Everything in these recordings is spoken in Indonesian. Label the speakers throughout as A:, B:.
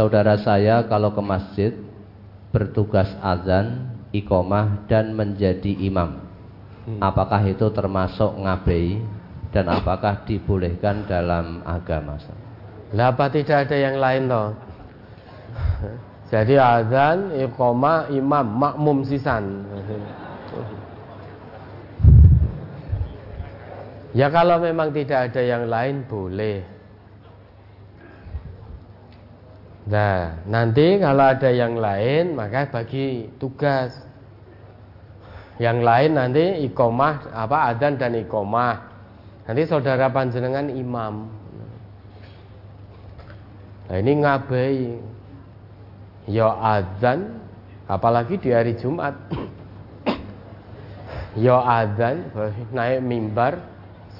A: saudara saya kalau ke masjid bertugas azan, ikomah dan menjadi imam. Hmm. Apakah itu termasuk ngabei dan apakah dibolehkan dalam agama?
B: Lah apa tidak ada yang lain toh? Jadi azan, iqamah, imam, makmum sisan. Ya kalau memang tidak ada yang lain boleh. Nah, nanti kalau ada yang lain maka bagi tugas. Yang lain nanti iqamah apa adzan dan iqamah. Nanti saudara panjenengan imam. Nah, ini ngabai. Ya adzan apalagi di hari Jumat. ya adzan naik mimbar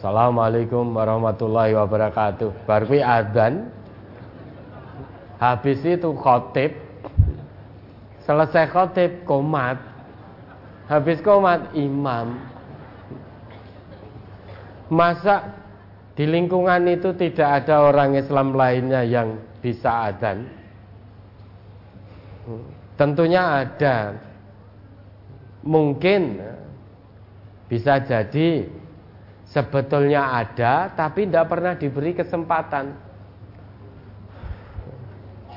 B: Assalamualaikum warahmatullahi wabarakatuh. Baru adzan. Habis itu khotib. Selesai khotib komat. Habis komat imam. Masa di lingkungan itu tidak ada orang Islam lainnya yang bisa adzan? Tentunya ada. Mungkin bisa jadi sebetulnya ada tapi tidak pernah diberi kesempatan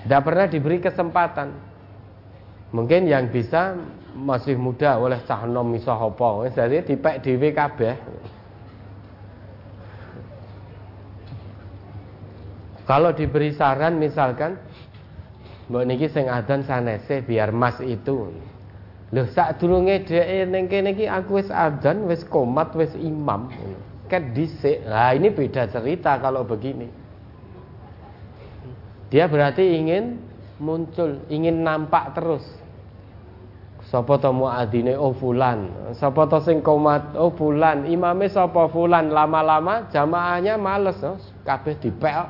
B: tidak pernah diberi kesempatan mungkin yang bisa masih muda oleh cah nom jadi dipek dhewe kabeh kalau diberi saran misalkan mbok niki sing adzan sanese biar mas itu Loh sadurunge dhek ning kene iki aku wis adzan, wis komat, wis imam. Kan dhisik. Nah, ini beda cerita kalau begini. Dia berarti ingin muncul, ingin nampak terus. Sapa to muadzine oh fulan, sapa to sing komat oh fulan, imame sapa fulan, lama-lama jamaahnya males, oh, kabeh dipek.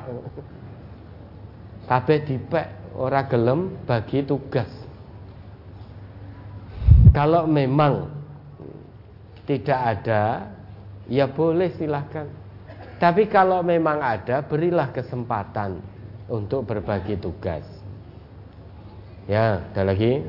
B: Kabeh dipek, ora gelem bagi tugas. Kalau memang tidak ada, ya boleh silahkan. Tapi kalau memang ada, berilah kesempatan untuk berbagi tugas. Ya, ada lagi.